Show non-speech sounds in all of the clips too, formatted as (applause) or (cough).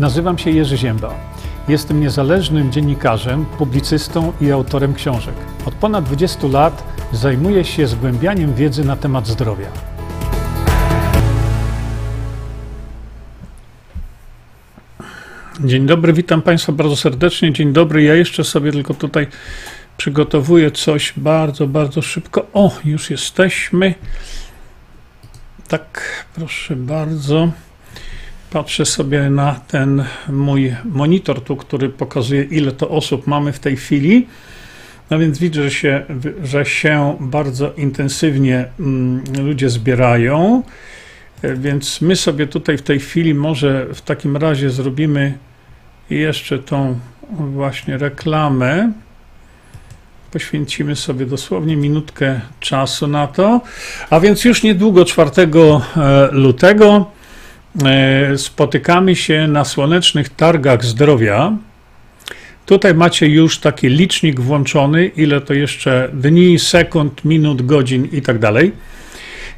Nazywam się Jerzy Ziemba. Jestem niezależnym dziennikarzem, publicystą i autorem książek. Od ponad 20 lat zajmuję się zgłębianiem wiedzy na temat zdrowia. Dzień dobry, witam Państwa bardzo serdecznie. Dzień dobry. Ja jeszcze sobie tylko tutaj przygotowuję coś bardzo, bardzo szybko. O, już jesteśmy. Tak, proszę bardzo. Patrzę sobie na ten mój monitor tu, który pokazuje, ile to osób mamy w tej chwili. No więc widzę, że się, że się bardzo intensywnie mm, ludzie zbierają. Więc my sobie tutaj w tej chwili może w takim razie zrobimy jeszcze tą właśnie reklamę. Poświęcimy sobie dosłownie minutkę czasu na to. A więc już niedługo, 4 lutego, E, spotykamy się na słonecznych targach zdrowia. Tutaj macie już taki licznik włączony, ile to jeszcze dni, sekund, minut, godzin i tak dalej.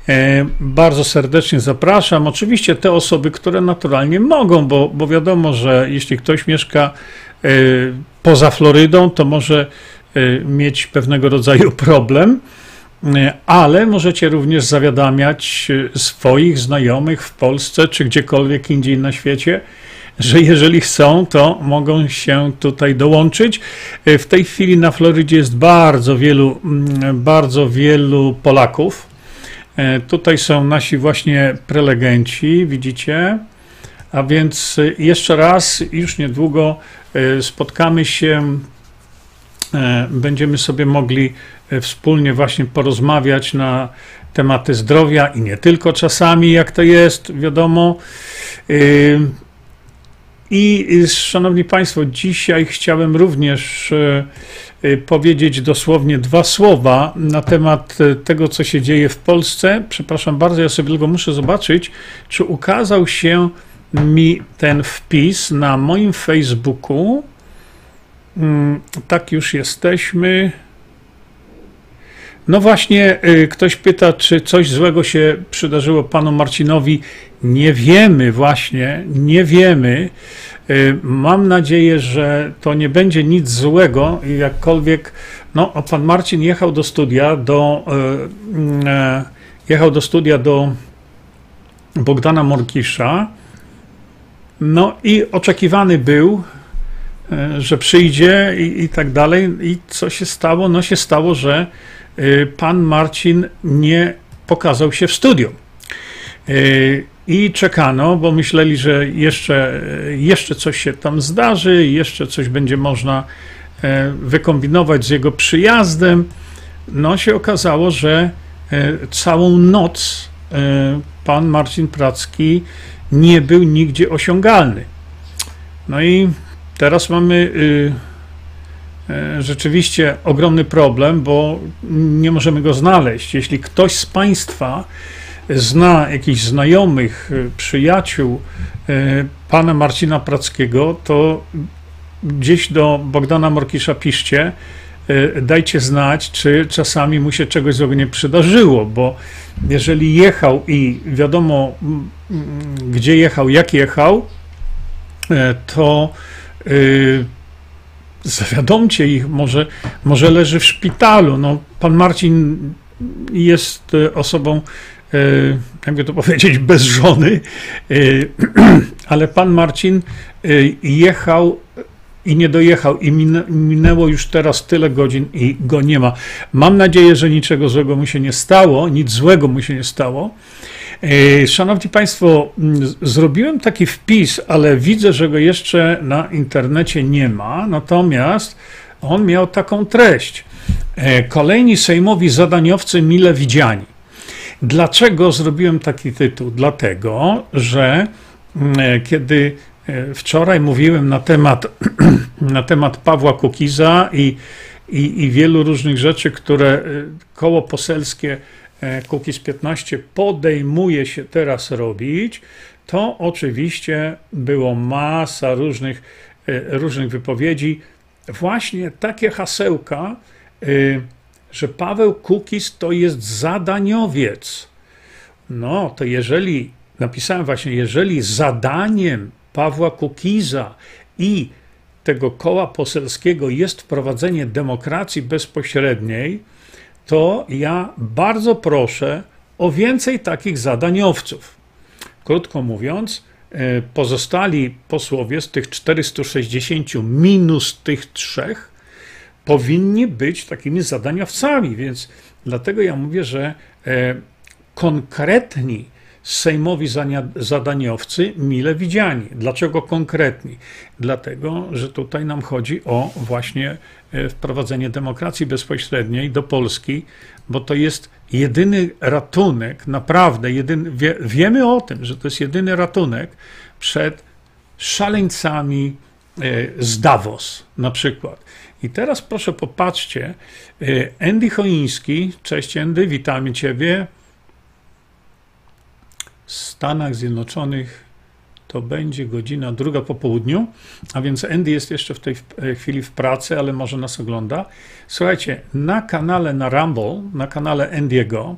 E, bardzo serdecznie zapraszam. Oczywiście te osoby, które naturalnie mogą, bo, bo wiadomo, że jeśli ktoś mieszka e, poza Florydą, to może mieć pewnego rodzaju problem ale możecie również zawiadamiać swoich znajomych w Polsce czy gdziekolwiek indziej na świecie, że jeżeli chcą, to mogą się tutaj dołączyć. W tej chwili na Florydzie jest bardzo wielu, mm, bardzo wielu Polaków. E, tutaj są nasi właśnie prelegenci, widzicie. A więc jeszcze raz, już niedługo e, spotkamy się, e, będziemy sobie mogli E, wspólnie właśnie porozmawiać na tematy zdrowia i nie tylko czasami, jak to jest, wiadomo. E, I szanowni Państwo, dzisiaj chciałem również e, powiedzieć dosłownie dwa słowa na temat tego, co się dzieje w Polsce. Przepraszam bardzo, ja sobie tylko muszę zobaczyć, czy ukazał się mi ten wpis na moim Facebooku. Mm, tak już jesteśmy. No właśnie, y, ktoś pyta, czy coś złego się przydarzyło panu Marcinowi. Nie wiemy właśnie, nie wiemy. Y, mam nadzieję, że to nie będzie nic złego, jakkolwiek, no, pan Marcin jechał do studia, do, y, jechał do studia do Bogdana Morkisza, no i oczekiwany był, że przyjdzie i, i tak dalej. I co się stało? No się stało, że pan Marcin nie pokazał się w studiu. Y, I czekano, bo myśleli, że jeszcze, jeszcze coś się tam zdarzy, jeszcze coś będzie można wykombinować z jego przyjazdem. No się okazało, że całą noc pan Marcin Pracki nie był nigdzie osiągalny. No i teraz mamy y, rzeczywiście ogromny problem, bo nie możemy go znaleźć. Jeśli ktoś z Państwa zna jakichś znajomych, e, przyjaciół e, pana Marcina Prackiego, to gdzieś do Bogdana Morkisza piszcie, dajcie znać, czy czasami mu się czegoś złego nie przydarzyło, bo jeżeli jechał i wiadomo, gdzie jechał, jak jechał, to zawiadomcie ich, może, może leży w szpitalu. No, pan Marcin jest e, osobą, e, jakby to powiedzieć, bez żony, e, (clears throat) ale pan Marcin jechał i nie dojechał i minęło już teraz tyle godzin i go nie ma. Mam nadzieję, że niczego złego mu się nie stało, nic złego mu się nie stało. E, szanowni Państwo, zrobiłem taki wpis, ale widzę, że go jeszcze na internecie nie ma. Natomiast on miał taką treść. E, kolejni sejmowi zadaniowcy mile widziani. Dlaczego zrobiłem taki tytuł? Dlatego, że e, kiedy wczoraj mówiłem na temat, (clears throat) na temat Pawła Kukiza i, i, i wielu różnych rzeczy, które koło poselskie Kukiz 15 podejmuje się teraz robić, to oczywiście było masa różnych, e, różnych wypowiedzi. Właśnie takie hasełka, e, że Paweł Kukiz to jest zadaniowiec. No, to jeżeli, napisałem właśnie, jeżeli zadaniem Pawła Kukiza i tego koła poselskiego jest wprowadzenie demokracji bezpośredniej, to ja bardzo proszę o więcej takich zadaniowców. Krótko mówiąc, e, pozostali posłowie z tych 460 minus tych trzech powinni być takimi zadaniowcami, więc dlatego ja mówię, że e, konkretni sejmowi zadaniowcy mile widziani. Dlaczego konkretni? Dlatego, że tutaj nam chodzi o właśnie e, wprowadzenie demokracji bezpośredniej do Polski, bo to jest jedyny ratunek, naprawdę jedyny, wie, wiemy o tym, że to jest jedyny ratunek przed szaleńcami e, z Davos na przykład. I teraz proszę popatrzcie, e, Andy Choiński, cześć Andy, witamy Ciebie, Stanach Zjednoczonych to będzie godzina druga po południu, a więc Andy jest jeszcze w tej e, chwili w pracy, ale może nas ogląda. Słuchajcie, na kanale na Rumble, na kanale Andy'ego,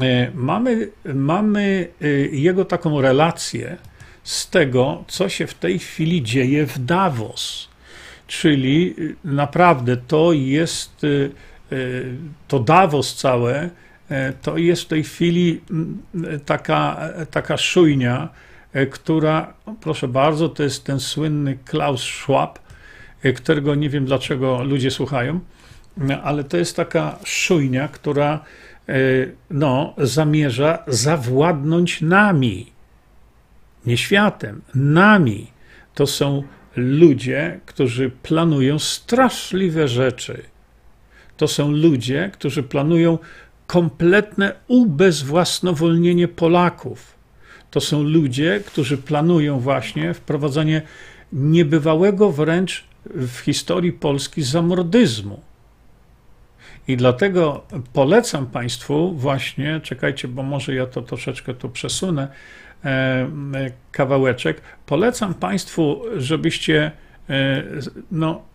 e, mamy, mamy e, jego taką relację z tego, co się w tej chwili dzieje w Davos. Czyli naprawdę to jest to Davos całe to jest w tej chwili mm, taka, taka szujnia, e, która, proszę bardzo, to jest ten słynny Klaus Schwab, e, którego nie wiem dlaczego ludzie słuchają, ale to jest taka szujnia, która no, zamierza zawładnąć nami, nie światem, nami. To są ludzie, którzy planują straszliwe rzeczy. To są ludzie, którzy planują kompletne ubezwłasnowolnienie Polaków. To są ludzie, którzy planują właśnie wprowadzenie niebywałego wręcz w historii Polski zamordyzmu. I dlatego polecam Państwu właśnie, czekajcie, bo może ja to troszeczkę tu przesunę, e, kawałeczek. Polecam Państwu, żebyście e, no,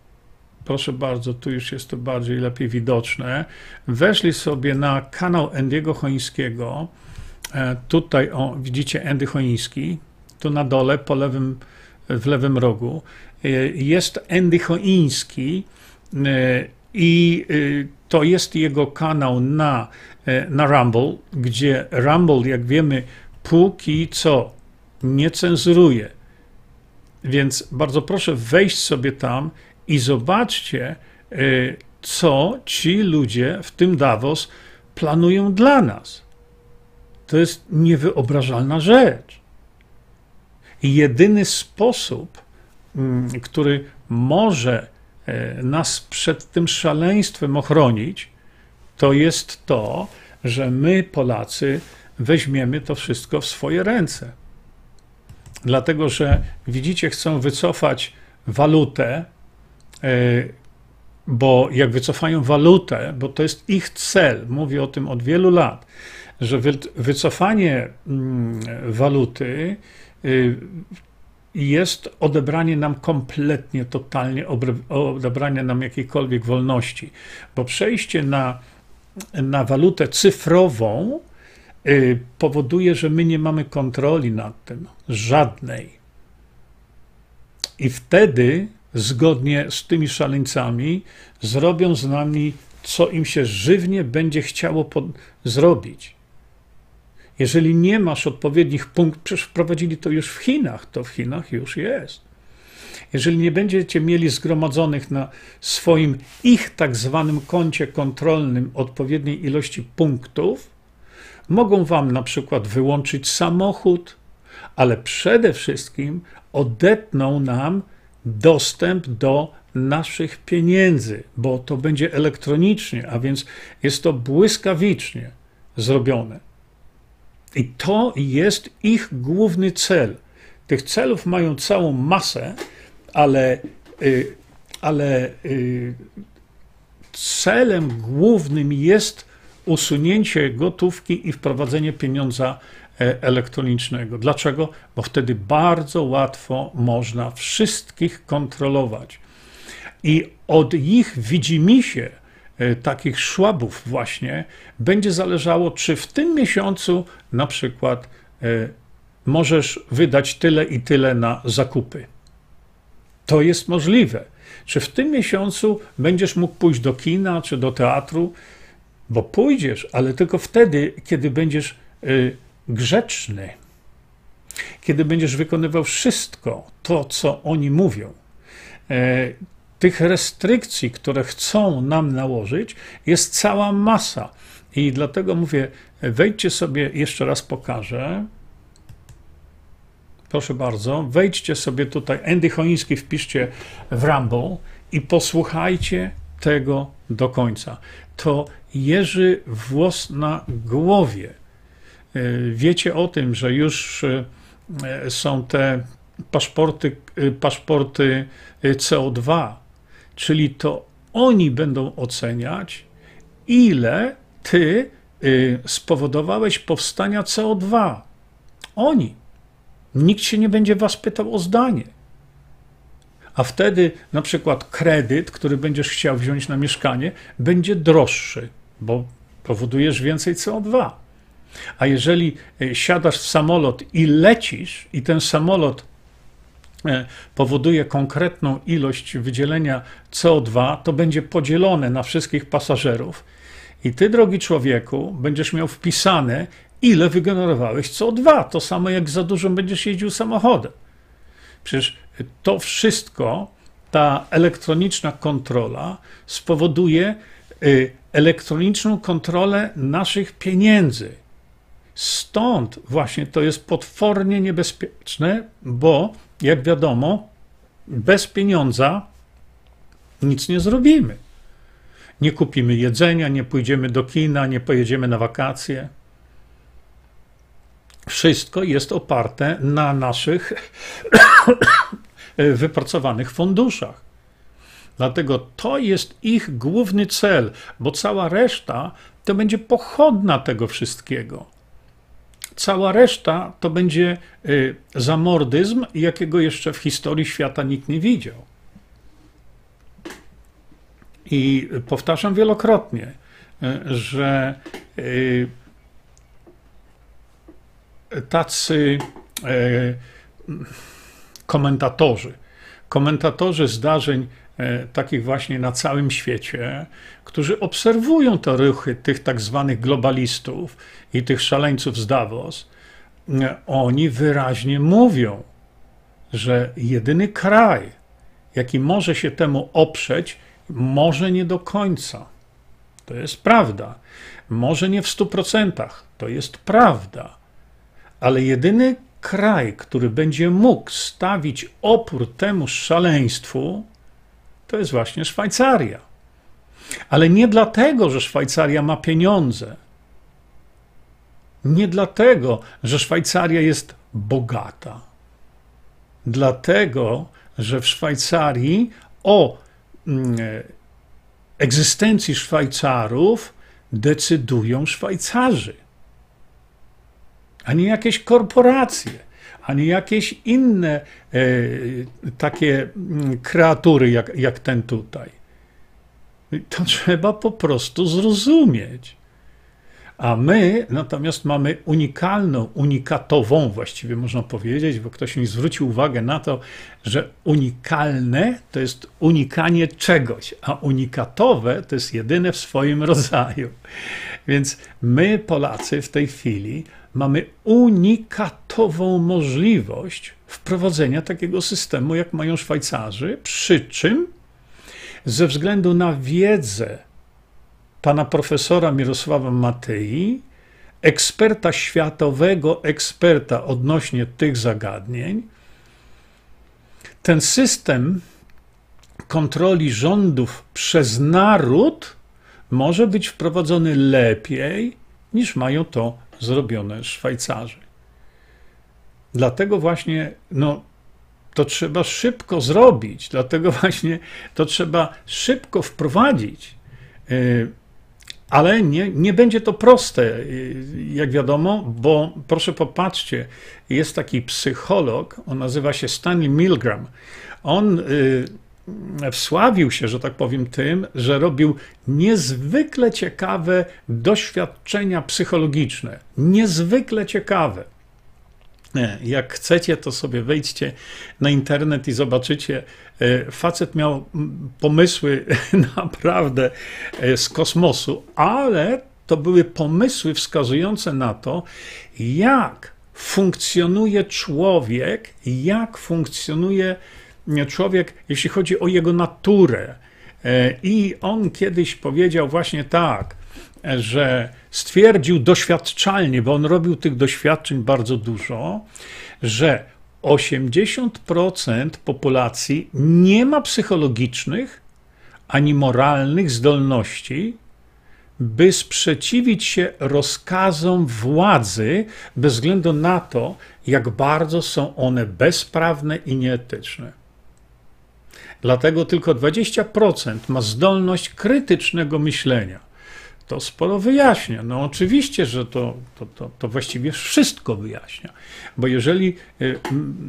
proszę bardzo, tu już jest to bardziej lepiej widoczne. Weszli sobie na kanał Endiego Chońskiego. E, tutaj, o, widzicie Endy Choński. Tu na dole, po lewym, w lewym rogu. E, jest Endy Choński e, i to jest jego kanał na, na Rumble, gdzie Rumble, jak wiemy, póki co nie cenzuruje. Więc bardzo proszę wejść sobie tam i zobaczcie, y, co ci ludzie w tym Davos planują dla nas. To jest niewyobrażalna rzecz. I jedyny sposób, mm, który może e, nas przed tym szaleństwem ochronić, to jest to, że my, Polacy, weźmiemy to wszystko w swoje ręce. Dlatego, że widzicie, chcą wycofać walutę, E, bo jak wycofają walutę, bo to jest ich cel, mówię o tym od wielu lat, że wycofanie mm, waluty y, jest odebranie nam kompletnie, totalnie odebranie nam jakiejkolwiek wolności, bo przejście na, na walutę cyfrową y, powoduje, że my nie mamy kontroli nad tym, żadnej. I wtedy zgodnie z tymi szaleńcami zrobią z nami, co im się żywnie będzie chciało zrobić. Jeżeli nie masz odpowiednich punktów, przecież wprowadzili to już w Chinach, to w Chinach już jest. Jeżeli nie będziecie mieli zgromadzonych na swoim ich tak zwanym koncie kontrolnym odpowiedniej ilości punktów, mogą wam na przykład wyłączyć samochód, ale przede wszystkim odetną nam dostęp do naszych pieniędzy, bo to będzie elektronicznie, a więc jest to błyskawicznie zrobione. I to jest ich główny cel. Tych celów mają całą masę, ale, y, ale y, celem głównym jest usunięcie gotówki i wprowadzenie pieniądza elektronicznego. Dlaczego? Bo wtedy bardzo łatwo można wszystkich kontrolować. I od ich widzimisię e, takich szłabów właśnie będzie zależało, czy w tym miesiącu na przykład e, możesz wydać tyle i tyle na zakupy. To jest możliwe. Czy w tym miesiącu będziesz mógł pójść do kina czy do teatru? Bo pójdziesz, ale tylko wtedy, kiedy będziesz y, grzeczny, kiedy będziesz wykonywał wszystko to, co oni mówią. E, tych restrykcji, które chcą nam nałożyć, jest cała masa. I dlatego mówię, wejdźcie sobie, jeszcze raz pokażę. Proszę bardzo, wejdźcie sobie tutaj, Andy Choiński wpiszcie w Rumble i posłuchajcie tego do końca. To jeży włos na głowie. E, wiecie o tym, że już e, są te paszporty, e, paszporty CO2, czyli to oni będą oceniać, ile ty spowodowałeś powstania CO2. Oni. Nikt się nie będzie was pytał o zdanie. A wtedy na przykład kredyt, który będziesz chciał wziąć na mieszkanie, będzie droższy, bo powodujesz więcej CO2. A jeżeli e, siadasz w samolot i lecisz, i ten samolot e, powoduje konkretną ilość wydzielenia CO2, to będzie podzielone na wszystkich pasażerów. I ty, drogi człowieku, będziesz miał wpisane, ile wygenerowałeś CO2. To samo jak za dużo będziesz jeździł samochodem. Przecież to wszystko, ta elektroniczna kontrola spowoduje y, elektroniczną kontrolę naszych pieniędzy. Stąd właśnie to jest potwornie niebezpieczne, bo jak wiadomo, bez pieniądza nic nie zrobimy. Nie kupimy jedzenia, nie pójdziemy do kina, nie pojedziemy na wakacje. Wszystko jest oparte na naszych (coughs) wypracowanych funduszach. Dlatego to jest ich główny cel, bo cała reszta to będzie pochodna tego wszystkiego. Cała reszta to będzie y, zamordyzm, jakiego jeszcze w historii świata nikt nie widział. I powtarzam wielokrotnie, y, że y, tacy komentatorzy, komentatorzy zdarzeń takich właśnie na całym świecie, którzy obserwują te ruchy tych tak zwanych globalistów i tych szaleńców z Davos, e, oni wyraźnie mówią, że jedyny kraj, jaki może się temu oprzeć, może nie do końca. To jest prawda. Może nie w stu procentach. To jest prawda. Ale jedyny kraj, który będzie mógł stawić opór temu szaleństwu, to jest właśnie Szwajcaria. Ale nie dlatego, że Szwajcaria ma pieniądze. Nie dlatego, że Szwajcaria jest bogata. Dlatego, że w Szwajcarii o mm, egzystencji Szwajcarów decydują Szwajcarzy a nie jakieś korporacje, a nie jakieś inne e, takie mm, kreatury jak, jak ten tutaj. To trzeba po prostu zrozumieć. A my natomiast mamy unikalną, unikatową właściwie można powiedzieć, bo ktoś mi zwrócił uwagę na to, że unikalne to jest unikanie czegoś, a unikatowe to jest jedyne w swoim rodzaju. Więc my, Polacy, w tej chwili mamy unikatową możliwość wprowadzenia takiego systemu, jak mają Szwajcarzy, przy czym ze względu na wiedzę pana profesora Mirosława Matei, eksperta światowego, eksperta odnośnie tych zagadnień, ten system kontroli rządów przez naród może być wprowadzony lepiej niż mają to zrobione Szwajcarzy. Dlatego właśnie no, to trzeba szybko zrobić, dlatego właśnie to trzeba szybko wprowadzić. Y, ale nie, nie będzie to proste, y, jak wiadomo, bo proszę popatrzcie, jest taki psycholog, on nazywa się Stanley Milgram. On y, wsławił się, że tak powiem, tym, że robił niezwykle ciekawe doświadczenia psychologiczne. Niezwykle ciekawe. Jak chcecie, to sobie wejdźcie na internet i zobaczycie. E, facet miał pomysły (laughs) naprawdę e, z kosmosu, ale to były pomysły wskazujące na to, jak funkcjonuje człowiek, jak funkcjonuje jeśli chodzi o jego naturę. E, I on kiedyś powiedział właśnie tak, że stwierdził doświadczalnie, bo on robił tych doświadczeń bardzo dużo, że 80% populacji nie ma psychologicznych ani moralnych zdolności, by sprzeciwić się rozkazom władzy, bez względu na to, jak bardzo są one bezprawne i nieetyczne. Dlatego tylko 20% ma zdolność krytycznego myślenia. To sporo wyjaśnia. No oczywiście, że to, to, to, to właściwie wszystko wyjaśnia. Bo jeżeli y,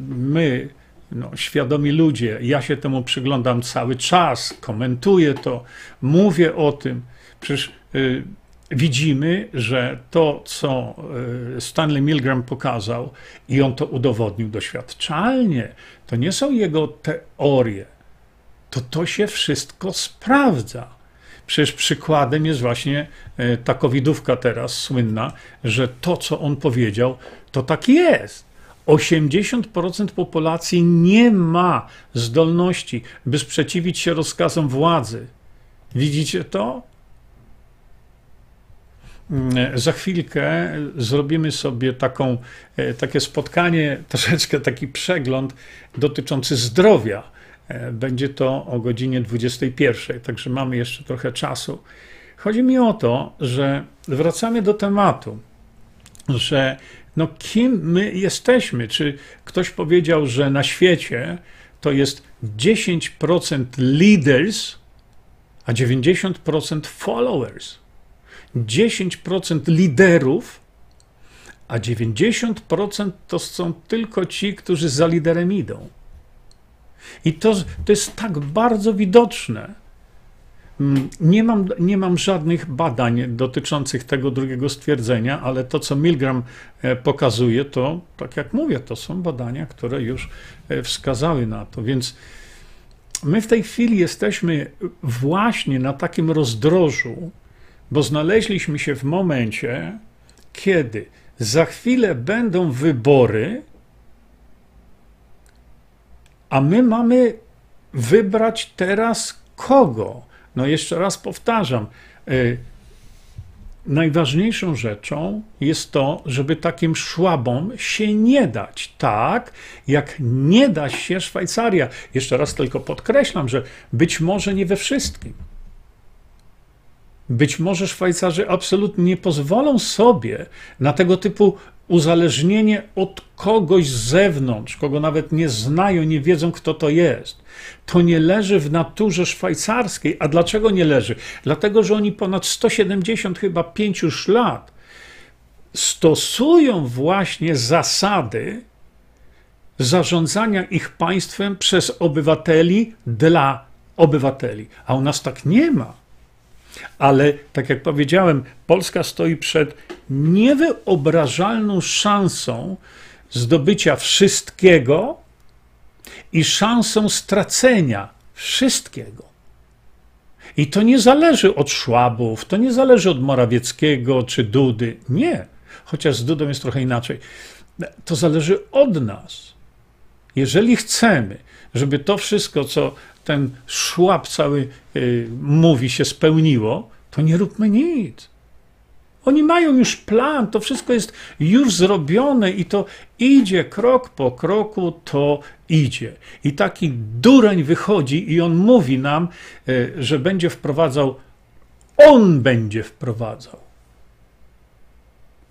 my, no, świadomi ludzie, ja się temu przyglądam cały czas, komentuję to, mówię o tym, przecież y, widzimy, że to, co y, Stanley Milgram pokazał, i on to udowodnił doświadczalnie, to nie są jego teorie, to to się wszystko sprawdza. Przecież przykładem jest właśnie y, ta covidówka teraz słynna, że to, co on powiedział, to tak jest. 80% populacji nie ma zdolności, by sprzeciwić się rozkazom władzy. Widzicie to? Mm, za chwilkę zrobimy sobie taką, e, takie spotkanie, (laughs) troszeczkę taki przegląd dotyczący zdrowia. E, będzie to o godzinie 21, także mamy jeszcze trochę czasu. Chodzi mi o to, że wracamy do tematu, że no kim my jesteśmy? Czy ktoś powiedział, że na świecie to jest 10% leaders, a 90% followers? 10% liderów, a 90% to są tylko ci, którzy za liderem idą. I to, to jest tak bardzo widoczne. Mm, nie mam, nie mam żadnych badań dotyczących tego drugiego stwierdzenia, ale to, co Milgram e, pokazuje, to, tak jak mówię, to są badania, które już e, wskazały na to. Więc my w tej chwili jesteśmy właśnie na takim rozdrożu, bo znaleźliśmy się w momencie, kiedy za chwilę będą wybory, a my mamy wybrać teraz kogo. No jeszcze raz powtarzam, y, najważniejszą rzeczą jest to, żeby takim szłabom się nie dać, tak jak nie da się Szwajcaria. Jeszcze raz tylko podkreślam, że być może nie we wszystkim. Być może Szwajcarzy absolutnie nie pozwolą sobie na tego typu uzależnienie od kogoś z zewnątrz, kogo nawet nie znają, nie wiedzą, kto to jest. To nie leży w naturze szwajcarskiej. A dlaczego nie leży? Dlatego, że oni ponad 170 chyba 5 już lat stosują właśnie zasady zarządzania ich państwem przez obywateli dla obywateli. A u nas tak nie ma. Ale tak jak powiedziałem, Polska stoi przed niewyobrażalną szansą zdobycia wszystkiego i szansą stracenia wszystkiego. I to nie zależy od Szłabów, to nie zależy od Morawieckiego czy Dudy. Nie, chociaż z Dudą jest trochę inaczej. To zależy od nas. Jeżeli chcemy, żeby to wszystko, co ten szłap cały y, mówi, się spełniło, to nie róbmy nic. Oni mają już plan, to wszystko jest już zrobione i to idzie krok po kroku, to idzie. I taki dureń wychodzi i on mówi nam, y, że będzie wprowadzał, on będzie wprowadzał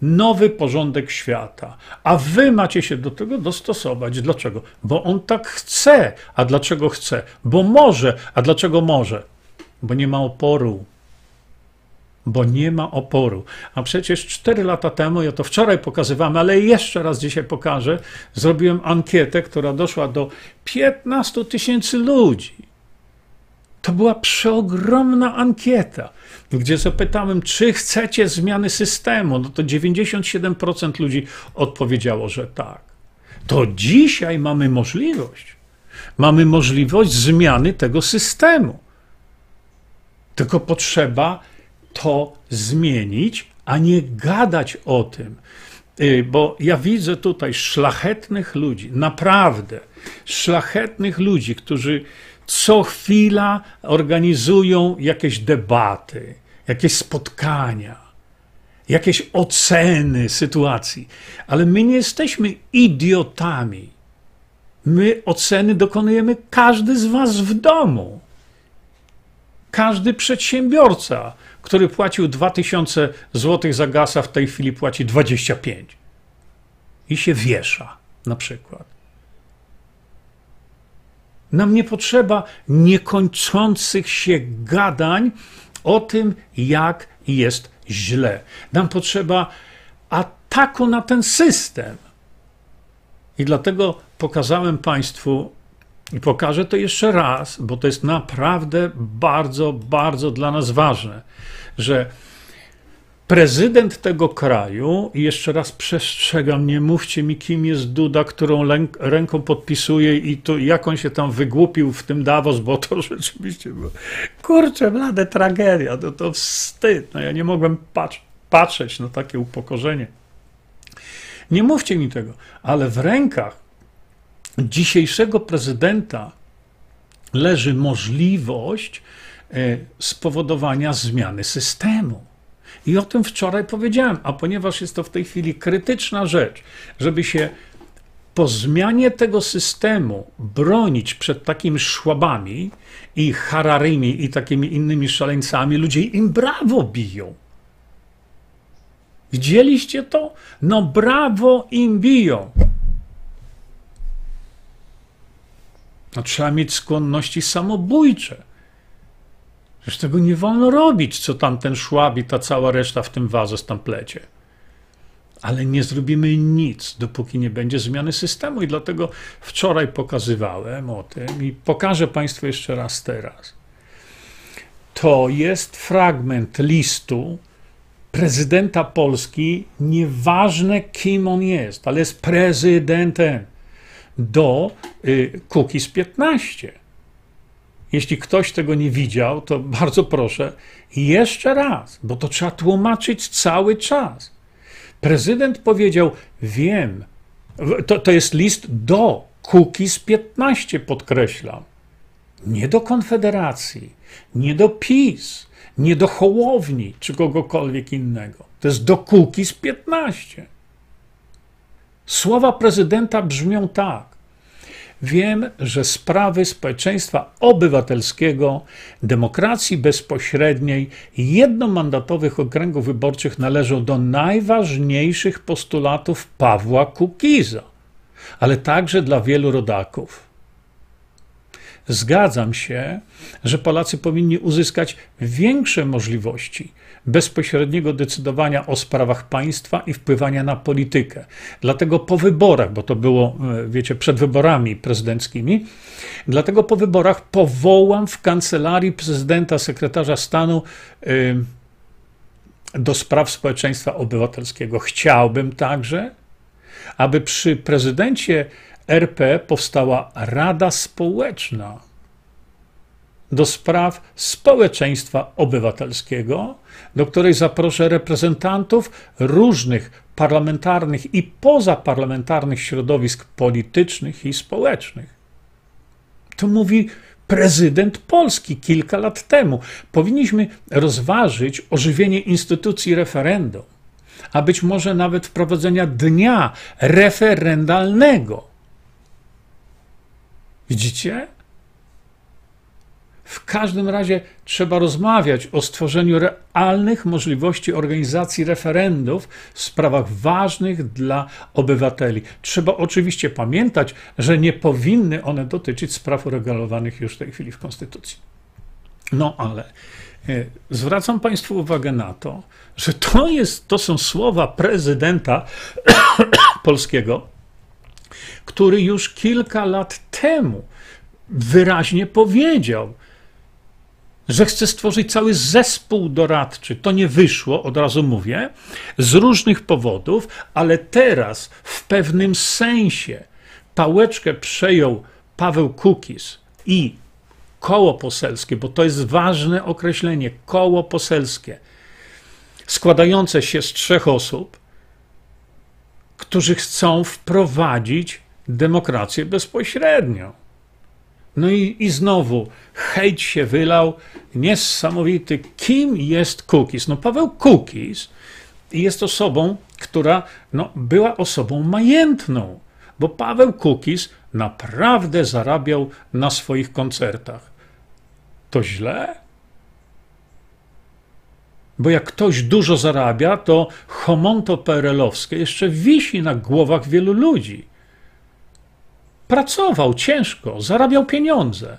nowy porządek świata, a wy macie się do tego dostosować. Dlaczego? Bo on tak chce. A dlaczego chce? Bo może. A dlaczego może? Bo nie ma oporu. Bo nie ma oporu. A przecież cztery lata temu, ja to wczoraj pokazywałem, ale jeszcze raz dzisiaj pokażę, zrobiłem ankietę, która doszła do 15 tysięcy ludzi. To była przeogromna ankieta, gdzie zapytałem, czy chcecie zmiany systemu. No to 97% ludzi odpowiedziało, że tak. to dzisiaj mamy możliwość. Mamy możliwość zmiany tego systemu. Tylko potrzeba to zmienić, a nie gadać o tym. Y, bo ja widzę tutaj szlachetnych ludzi, naprawdę szlachetnych ludzi, którzy co chwila organizują jakieś debaty, jakieś spotkania, jakieś oceny sytuacji. Ale my nie jesteśmy idiotami. My oceny dokonujemy każdy z Was w domu. Każdy przedsiębiorca, który płacił 2000 zł za gasa, w tej chwili płaci 25 i się wiesza na przykład. Nam nie potrzeba niekończących się gadań o tym, jak jest źle. Nam potrzeba ataku na ten system. I dlatego pokazałem Państwu i pokażę to jeszcze raz, bo to jest naprawdę bardzo, bardzo dla nas ważne, że prezydent tego kraju, i jeszcze raz przestrzegam, nie mówcie mi, kim jest Duda, którą ręką podpisuje i to, jak on się tam wygłupił w tym Davos, bo to (laughs) rzeczywiście było, kurczę, blade tragedia, to, to wstyd. No ja nie mogłem patrz, patrzeć na takie upokorzenie. Nie mówcie mi tego, ale w rękach dzisiejszego prezydenta leży możliwość e, spowodowania zmiany systemu. I o tym wczoraj powiedziałem, a ponieważ jest to w tej chwili krytyczna rzecz, żeby się po zmianie tego systemu bronić przed takimi szłabami i hararymi i takimi innymi szaleńcami, ludzie im brawo biją. Widzieliście to? No brawo im biją. No, trzeba mieć skłonności samobójcze. Przecież tego nie wolno robić, co tam ten szłab ta cała reszta w tym wazę tam plecie. Ale nie zrobimy nic, dopóki nie będzie zmiany systemu. I dlatego wczoraj pokazywałem o tym i pokażę Państwu jeszcze raz teraz. To jest fragment listu prezydenta Polski, nieważne kim on jest, ale jest prezydentem do y, Kukiz 15. Jeśli ktoś tego nie widział, to bardzo proszę, jeszcze raz, bo to trzeba tłumaczyć cały czas. Prezydent powiedział: Wiem, to, to jest list do Kukiz 15, podkreślam. Nie do Konfederacji, nie do PiS, nie do Hołowni czy kogokolwiek innego. To jest do Kukiz 15. Słowa prezydenta brzmią tak. Wiem, że sprawy społeczeństwa obywatelskiego, demokracji bezpośredniej jednomandatowych okręgów wyborczych należą do najważniejszych postulatów Pawła Kukiza, ale także dla wielu rodaków. Zgadzam się, że Polacy powinni uzyskać większe możliwości bezpośredniego decydowania o sprawach państwa i wpływania na politykę. Dlatego po wyborach, bo to było, e, wiecie, przed wyborami prezydenckimi, dlatego po wyborach powołam w kancelarii prezydenta sekretarza stanu do spraw społeczeństwa obywatelskiego. Chciałbym także, aby przy prezydencie RP powstała Rada Społeczna do spraw społeczeństwa obywatelskiego, do której zaproszę reprezentantów różnych parlamentarnych i pozaparlamentarnych środowisk politycznych i społecznych. To mówi prezydent Polski kilka lat temu. Powinniśmy rozważyć ożywienie instytucji referendum, a być może nawet wprowadzenia dnia referendalnego Widzicie? W każdym razie trzeba rozmawiać o stworzeniu realnych możliwości organizacji referendów w sprawach ważnych dla obywateli. Trzeba oczywiście pamiętać, że nie powinny one dotyczyć spraw uregulowanych już w tej chwili w Konstytucji. No ale e, zwracam Państwu uwagę na to, że to, jest, to są słowa prezydenta (coughs) polskiego, który już kilka lat temu wyraźnie powiedział, że chce stworzyć cały zespół doradczy. To nie wyszło, od razu mówię, z różnych powodów, ale teraz w pewnym sensie pałeczkę przejął Paweł Kukis i koło poselskie, bo to jest ważne określenie, koło poselskie, składające się z trzech osób, którzy chcą wprowadzić demokrację bezpośrednią. No i, i znowu hejt się wylał, niesamowity. Kim jest Kukis? No Paweł Kukis jest osobą, która no, była osobą majętną, bo Paweł Kukis naprawdę zarabiał na swoich koncertach. To źle? Bo jak ktoś dużo zarabia, to homonto perelowskie jeszcze wisi na głowach wielu ludzi. Pracował ciężko, zarabiał pieniądze.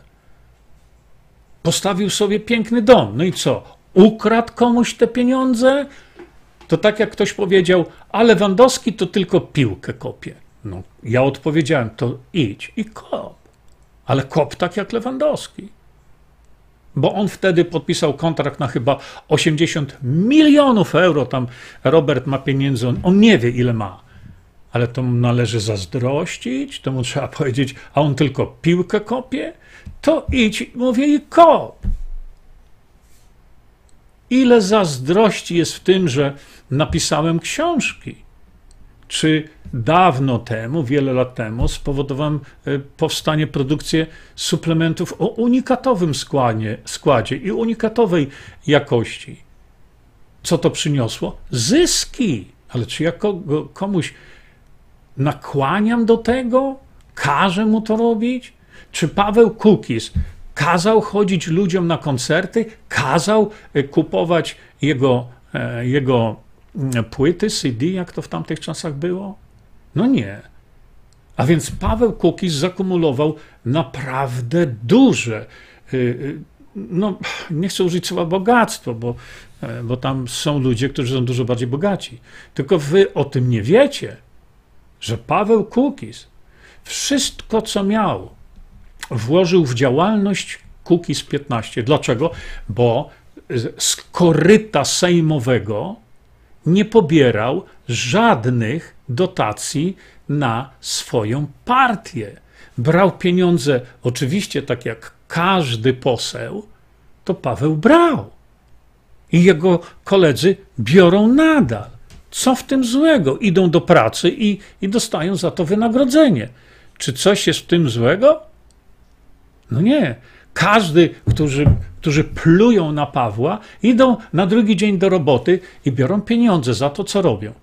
Postawił sobie piękny dom. No i co? Ukradł komuś te pieniądze? To tak jak ktoś powiedział, a Lewandowski to tylko piłkę kopie. No, ja odpowiedziałem, to idź i kop. Ale kop tak jak Lewandowski. Bo on wtedy podpisał kontrakt na chyba 80 milionów euro. Tam Robert ma pieniędzy, on, on nie wie ile ma ale to mu należy zazdrościć, to mu trzeba (laughs) powiedzieć, a on tylko piłkę kopie, to idź, mówię, i kop. Ile zazdrości jest w tym, że napisałem książki? Czy dawno temu, wiele lat temu, spowodowałem e, powstanie, produkcję suplementów o unikatowym składzie, składzie i unikatowej jakości? Co to przyniosło? Zyski. Ale czy ja komuś nakłaniam do tego? Każę mu to robić? Czy Paweł Kukis kazał chodzić ludziom na koncerty? Kazał e, kupować jego, e, jego mm, płyty, CD, jak to w tamtych czasach było? No nie. A więc Paweł Kukis zakumulował naprawdę duże, e, no nie chcę użyć słowa bogactwo, bo, bo tam są ludzie, którzy są dużo bardziej bogaci. Tylko wy o tym nie wiecie że Paweł Kukis wszystko, co miał, włożył w działalność Kukis 15. Dlaczego? Bo z koryta sejmowego nie pobierał żadnych dotacji na swoją partię. Brał pieniądze, oczywiście tak jak każdy poseł, to Paweł brał. I jego koledzy biorą nadal. Co w tym złego? Idą do pracy i, i dostają za to wynagrodzenie. Czy coś jest w tym złego? No nie. Każdy, którzy, którzy plują na Pawła, idą na drugi dzień do roboty i biorą pieniądze za to, co robią.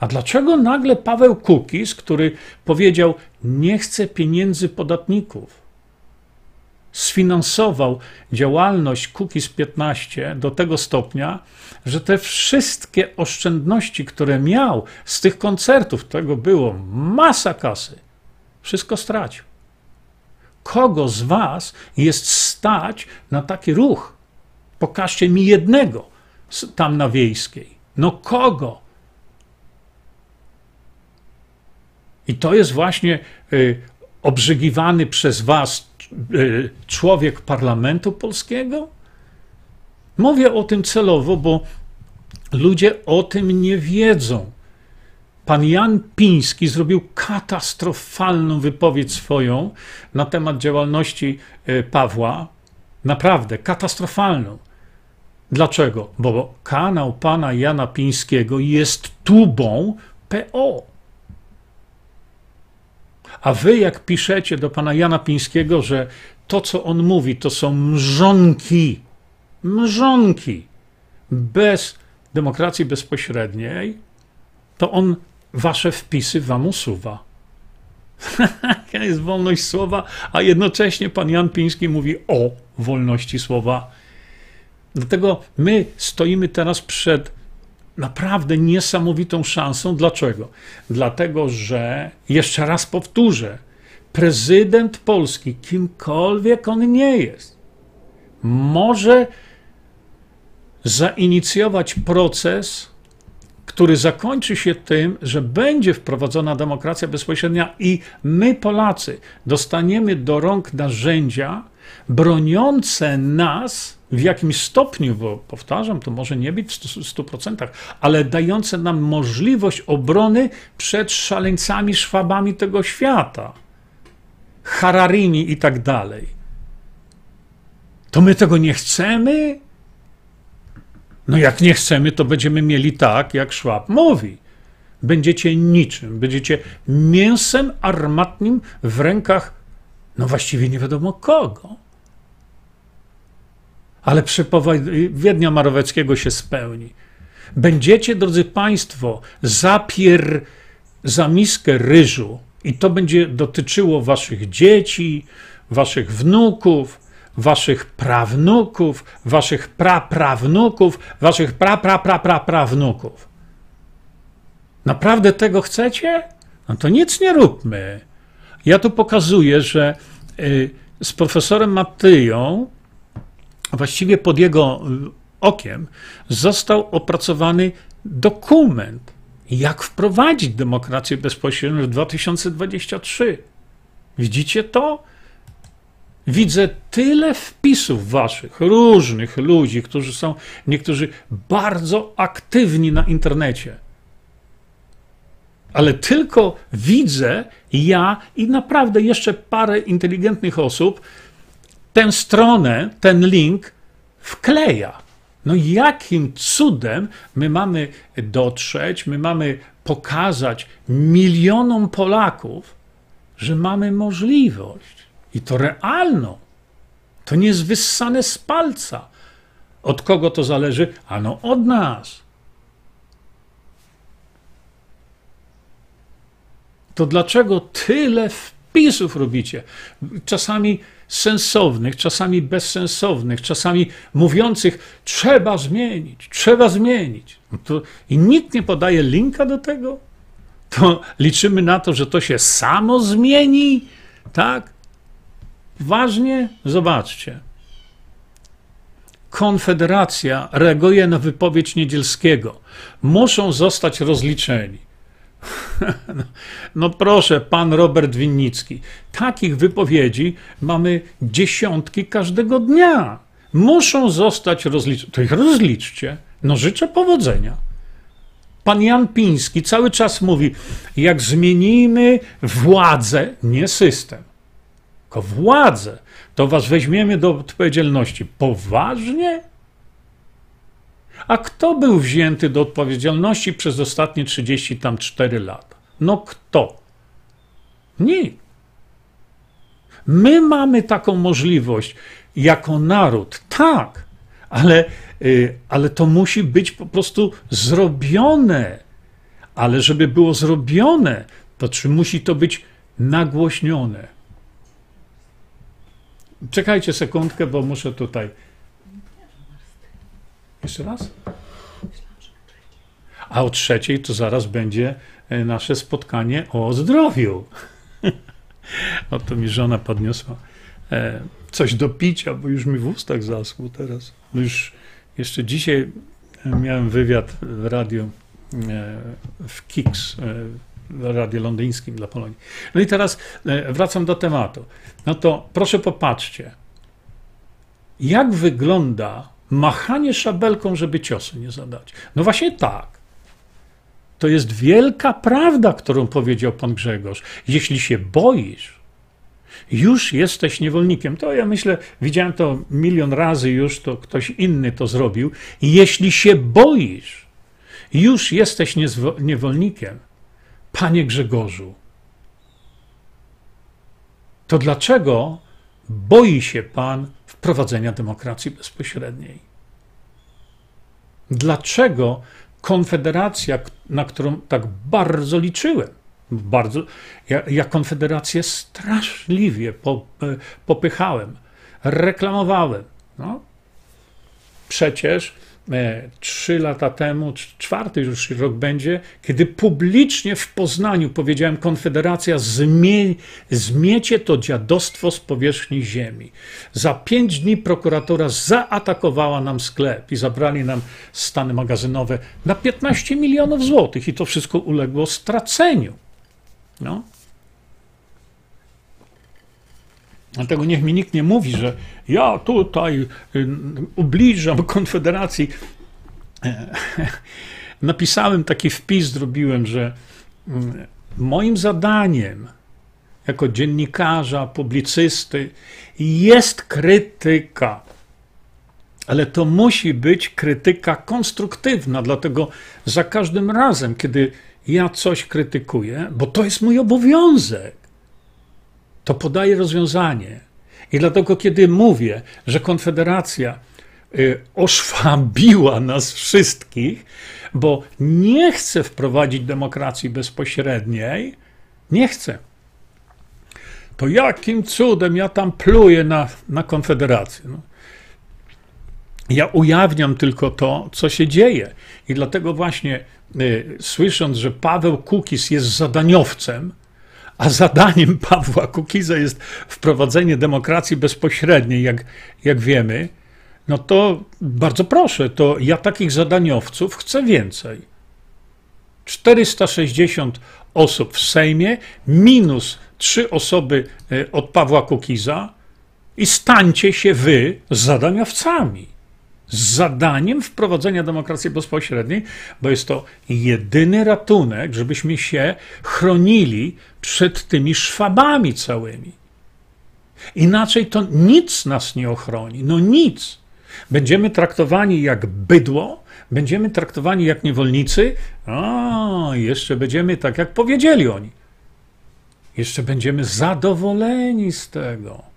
A dlaczego nagle Paweł Kukis, który powiedział: Nie chcę pieniędzy podatników, sfinansował działalność Cookies 15 do tego stopnia, że te wszystkie oszczędności, które miał z tych koncertów, tego było masa kasy, wszystko stracił. Kogo z Was jest stać na taki ruch? Pokażcie mi jednego tam na wiejskiej. No kogo? I to jest właśnie y, obrzygiwany przez Was człowiek parlamentu polskiego? Mówię o tym celowo, bo ludzie o tym nie wiedzą. Pan Jan Piński zrobił katastrofalną wypowiedź swoją na temat działalności y, Pawła. Naprawdę katastrofalną. Dlaczego? Bo kanał pana Jana Pińskiego jest tubą PO. A wy, jak piszecie do pana Jana Pińskiego, że to, co on mówi, to są mrzonki, mrzonki, bez demokracji bezpośredniej, to on wasze wpisy wam usuwa. (laughs) Jaka jest wolność słowa, a jednocześnie pan Jan Piński mówi o wolności słowa. Dlatego my stoimy teraz przed naprawdę niesamowitą szansą. Dlaczego? Dlatego, że jeszcze raz powtórzę, prezydent Polski, kimkolwiek on nie jest, może zainicjować proces, który zakończy się tym, że będzie wprowadzona demokracja bezpośrednia i my, Polacy, dostaniemy do rąk narzędzia, broniące nas w jakimś stopniu, bo powtarzam, to może nie być w 100%, ale dające nam możliwość obrony przed szaleńcami, szwabami tego świata, Hararini i tak dalej. To my tego nie chcemy? No jak nie chcemy, to będziemy mieli tak, jak Szwab mówi. Będziecie niczym, będziecie mięsem armatnim w rękach, no właściwie nie wiadomo kogo. Ale przepowiednia Maroweckiego się spełni. Będziecie, drodzy Państwo, zapier za miskę ryżu i to będzie dotyczyło Waszych dzieci, Waszych wnuków, waszych prawnuków, waszych praprawnuków, waszych prapraprapraprawnuków. Naprawdę tego chcecie? No to nic nie róbmy. Ja tu pokazuję, że y, z profesorem Matyją, właściwie pod jego y, okiem, został opracowany dokument, jak wprowadzić demokrację bezpośrednią w 2023. Widzicie to? Widzę tyle wpisów waszych, różnych ludzi, którzy są niektórzy bardzo aktywni na internecie. Ale tylko widzę ja i naprawdę jeszcze parę inteligentnych osób tę stronę, ten link wkleja. No jakim cudem my mamy dotrzeć, my mamy pokazać milionom Polaków, że mamy możliwość i to realną. To nie jest wyssane z palca. Od kogo to zależy? Ano od nas. To dlaczego tyle wpisów robicie? Czasami sensownych, czasami bezsensownych, czasami mówiących trzeba zmienić, trzeba zmienić. No to, I nikt nie podaje linka do tego? To liczymy na to, że to się samo zmieni, tak? Ważnie, zobaczcie. Konfederacja reaguje na wypowiedź Niedzielskiego. Muszą zostać rozliczeni. (laughs) No, proszę, pan Robert Winnicki. Takich wypowiedzi mamy dziesiątki każdego dnia. Muszą zostać rozliczeni. To ich rozliczcie. No życzę powodzenia. Pan Jan Piński cały czas mówi, jak zmienimy władzę, nie system, tylko władzę, to was weźmiemy do odpowiedzialności. Poważnie? A kto był wzięty do odpowiedzialności przez ostatnie 30 tam 4 lata? No kto? Nikt. My mamy taką możliwość jako naród, tak, ale, y, ale to musi być po prostu zrobione. Ale żeby było zrobione, to czy musi to być nagłośnione? Czekajcie sekundkę, bo muszę tutaj. Jeszcze raz? A o trzeciej to zaraz będzie e, nasze spotkanie o zdrowiu. (laughs) Oto mi żona podniosła e, coś do picia, bo już mi w ustach zaschło teraz. No już jeszcze dzisiaj miałem wywiad w radiu e, w Kiks Radiu Londyńskim dla Polonii. No i teraz e, wracam do tematu. No to proszę popatrzcie, jak wygląda machanie szabelką, żeby ciosu nie zadać. No właśnie tak. To jest wielka prawda, którą powiedział pan Grzegorz. Jeśli się boisz, już jesteś niewolnikiem. To ja myślę, widziałem to milion razy już, to ktoś inny to zrobił. Jeśli się boisz, już jesteś niewolnikiem. Panie Grzegorzu, to dlaczego boi się Pan wprowadzenia demokracji bezpośredniej? Dlaczego Konfederacja, na którą tak bardzo liczyłem, bardzo, ja, ja Konfederację straszliwie e, popychałem, reklamowałem. No, przecież trzy lata temu, czwarty już rok będzie, kiedy publicznie w Poznaniu powiedziałem: Konfederacja, zmie, zmiecie to dziadostwo z powierzchni ziemi. Za pięć dni prokuratura zaatakowała nam sklep i zabrali nam stany magazynowe na 15 milionów złotych, i to wszystko uległo straceniu. No. Dlatego niech mi nikt nie mówi, że ja tutaj y, ubliżam Konfederacji. (laughs) Napisałem taki wpis, zrobiłem, że mm, moim zadaniem jako dziennikarza, publicysty jest krytyka. Ale to musi być krytyka konstruktywna, dlatego za każdym razem, kiedy ja coś krytykuję, bo to jest mój obowiązek, to podaję rozwiązanie. I dlatego, kiedy mówię, że Konfederacja y, oszwabiła nas wszystkich, bo nie chce wprowadzić demokracji bezpośredniej, nie chce. To jakim cudem ja tam pluję na, na Konfederację? No. Ja ujawniam tylko to, co się dzieje. I dlatego właśnie y, słysząc, że Paweł Kukis jest zadaniowcem, a zadaniem Pawła Kukiza jest wprowadzenie demokracji bezpośredniej, jak, jak wiemy, no to bardzo proszę, to ja takich zadaniowców chcę więcej. 460 osób w Sejmie, minus trzy osoby y, od Pawła Kukiza i stańcie się wy zadaniowcami z zadaniem wprowadzenia demokracji bezpośredniej, bo jest to jedyny ratunek, żebyśmy się chronili przed tymi szwabami całymi. Inaczej to nic nas nie ochroni. No nic. Będziemy traktowani jak bydło, będziemy traktowani jak niewolnicy, a jeszcze będziemy tak, jak powiedzieli oni. Jeszcze będziemy zadowoleni z tego.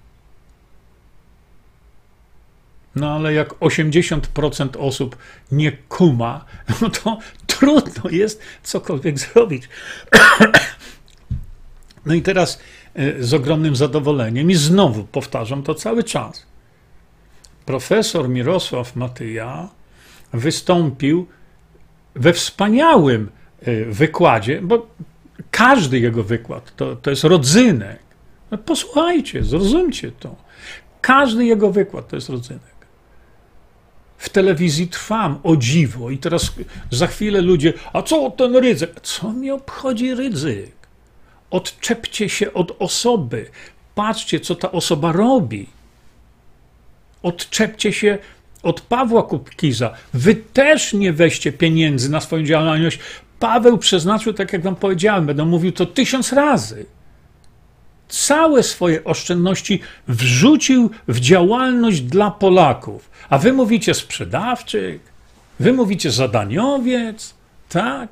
No ale jak 80% osób nie kuma, (laughs) no to trudno jest cokolwiek zrobić. No i teraz e, z ogromnym zadowoleniem, i znowu powtarzam to cały czas. Profesor Mirosław Matyja wystąpił we wspaniałym e, wykładzie, bo każdy jego wykład to, to jest rodzynek. No posłuchajcie, zrozumcie to. Każdy jego wykład to jest rodzynek w telewizji trwam, o dziwo. I teraz za chwilę ludzie, a co ten ryzyk? Co mi obchodzi ryzyk? Odczepcie się od osoby. Patrzcie, co ta osoba robi. Odczepcie się od Pawła Kupkiza. Wy też nie weźcie pieniędzy na swoją działalność. Paweł przeznaczył, tak jak wam powiedziałem, będę mówił to tysiąc razy całe swoje oszczędności wrzucił w działalność dla Polaków. A wy mówicie sprzedawczyk, wy mówicie zadaniowiec, tak?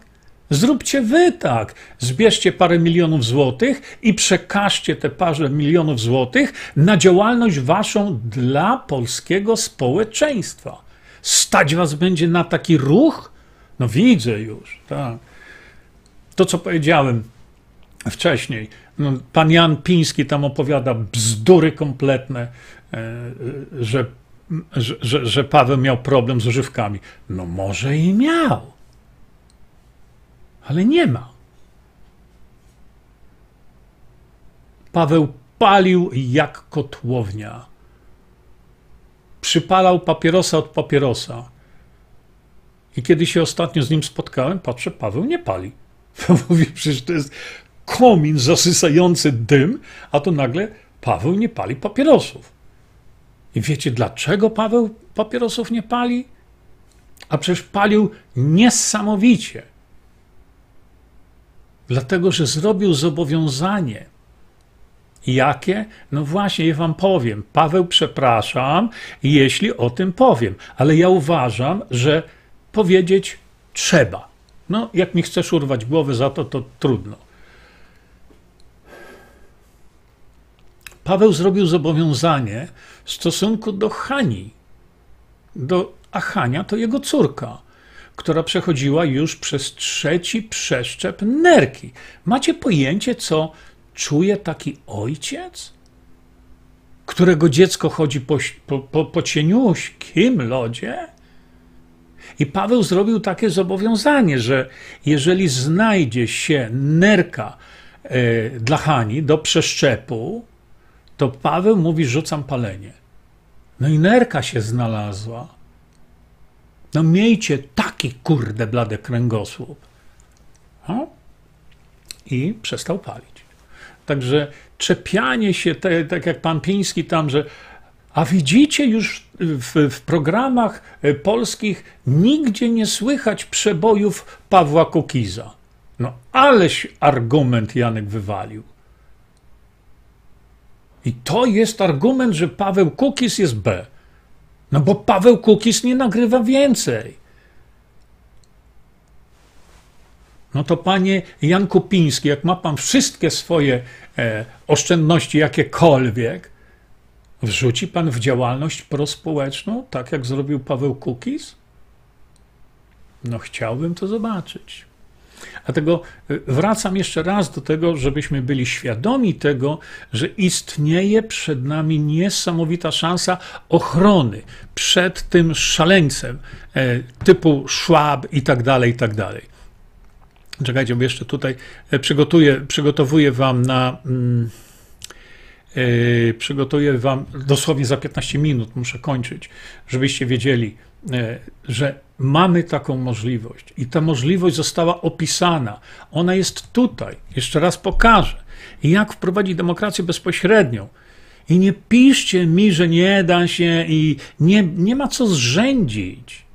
Zróbcie wy tak. Zbierzcie parę milionów złotych i przekażcie te parę milionów złotych na działalność waszą dla polskiego społeczeństwa. Stać was będzie na taki ruch? No widzę już, tak. To, co powiedziałem wcześniej, no, pan Jan Piński tam opowiada bzdury kompletne, e, że, że, że Paweł miał problem z używkami. No może i miał, ale nie ma. Paweł palił jak kotłownia. Przypalał papierosa od papierosa. I kiedy się ostatnio z nim spotkałem, patrzę, Paweł nie pali. (laughs) Mówi, przecież to jest komin zasysający dym, a to nagle Paweł nie pali papierosów. I wiecie, dlaczego Paweł papierosów nie pali? A przecież palił niesamowicie. Dlatego, że zrobił zobowiązanie. Jakie? No właśnie, ja wam powiem. Paweł, przepraszam, jeśli o tym powiem, ale ja uważam, że powiedzieć trzeba. No, jak mi chcesz urwać głowę za to, to trudno. Paweł zrobił zobowiązanie w stosunku do Hani. Do, a Hania to jego córka, która przechodziła już przez trzeci przeszczep nerki. Macie pojęcie, co czuje taki ojciec? Którego dziecko chodzi po, po, po, cieniuśkim lodzie? I Paweł zrobił takie zobowiązanie, że jeżeli znajdzie się nerka y, dla Hani do przeszczepu, to Paweł mówi: rzucam palenie. No i nerka się znalazła. No miejcie taki kurde blady kręgosłup. No? I przestał palić. Także czepianie się, te, tak jak pan Piński tam, że a widzicie już w, w, programach e, polskich nigdzie nie słychać przebojów Pawła Kukiza. No aleś argument Janek wywalił. I to jest argument, że Paweł Kukiz jest B. No bo Paweł Kukiz nie nagrywa więcej. No to panie Jan Kupiński, jak ma pan wszystkie swoje e, oszczędności jakiekolwiek, wrzuci pan w działalność prospołeczną, tak jak zrobił Paweł Kukiz? No chciałbym to zobaczyć. Dlatego e, wracam jeszcze raz do tego, żebyśmy byli świadomi tego, że istnieje przed nami niesamowita szansa ochrony przed tym szaleńcem e, typu Schwab i tak dalej, i tak dalej. Czekajcie, bo jeszcze tutaj e, przygotuję, przygotowuję wam na. Yy, przygotuję wam dosłownie za 15 minut, muszę kończyć, żebyście wiedzieli, że mamy taką możliwość i ta możliwość została opisana. Ona jest tutaj. Jeszcze raz pokażę. Jak wprowadzić demokrację bezpośrednią. I nie piszcie mi, że nie da się i nie, nie ma co zrzędzić.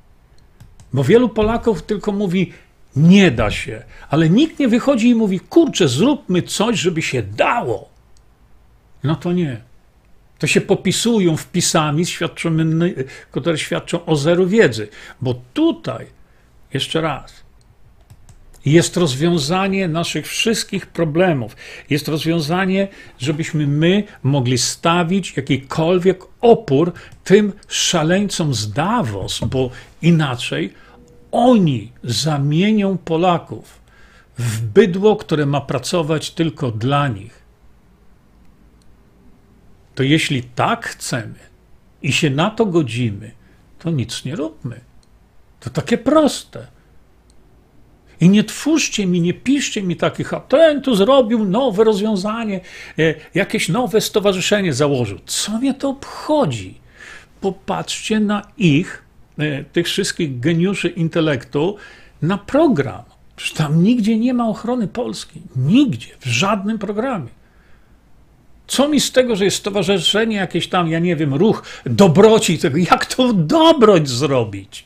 Bo wielu Polaków tylko mówi, nie da się, ale nikt nie wychodzi i mówi, kurczę, zróbmy coś, żeby się dało. No to nie. To się popisują wpisami, które świadczą o zero wiedzy. Bo tutaj, jeszcze raz, jest rozwiązanie naszych wszystkich problemów. Jest rozwiązanie, żebyśmy my mogli stawić jakikolwiek opór tym szaleńcom z Davos, bo inaczej oni zamienią Polaków w bydło, które ma pracować tylko dla nich. To jeśli tak chcemy i się na to godzimy, to nic nie róbmy. To takie proste. I nie twórzcie mi, nie piszcie mi takich, a ten tu zrobił nowe rozwiązanie, e, jakieś nowe stowarzyszenie założył. Co mnie to obchodzi? Popatrzcie na ich E, tych wszystkich geniuszy intelektu na program. Przecież tam nigdzie nie ma ochrony Polski. Nigdzie, w żadnym programie. Co mi z tego, że jest stowarzyszenie jakieś tam, ja nie wiem, ruch dobroci tego. Jak to dobroć zrobić?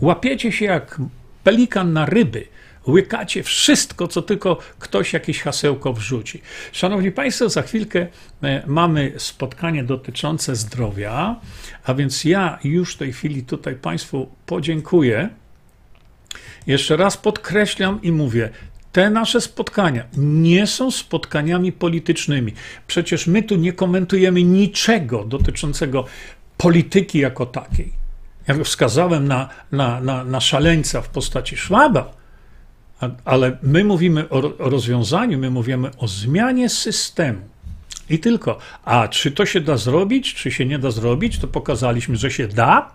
Łapiecie się jak pelikan na ryby łykacie wszystko, co tylko ktoś jakieś hasełko wrzuci. Szanowni Państwo, za chwilkę e, mamy spotkanie dotyczące zdrowia, a więc ja już w tej chwili tutaj Państwu podziękuję. Jeszcze raz podkreślam i mówię, te nasze spotkania nie są spotkaniami politycznymi. Przecież my tu nie komentujemy niczego dotyczącego polityki jako takiej. Ja wskazałem na, na, na, na szaleńca w postaci Szwaba, ale my mówimy o rozwiązaniu, my mówimy o zmianie systemu. I tylko. A czy to się da zrobić, czy się nie da zrobić, to pokazaliśmy, że się da.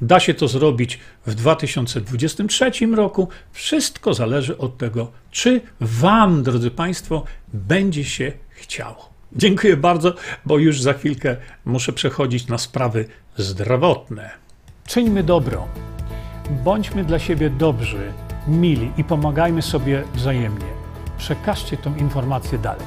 Da się to zrobić w 2023 roku. Wszystko zależy od tego, czy Wam, drodzy Państwo, będzie się chciało. Dziękuję bardzo, bo już za chwilkę muszę przechodzić na sprawy zdrowotne. Czyńmy dobro. Bądźmy dla siebie dobrzy mili i pomagajmy sobie wzajemnie. Przekażcie tę informację dalej.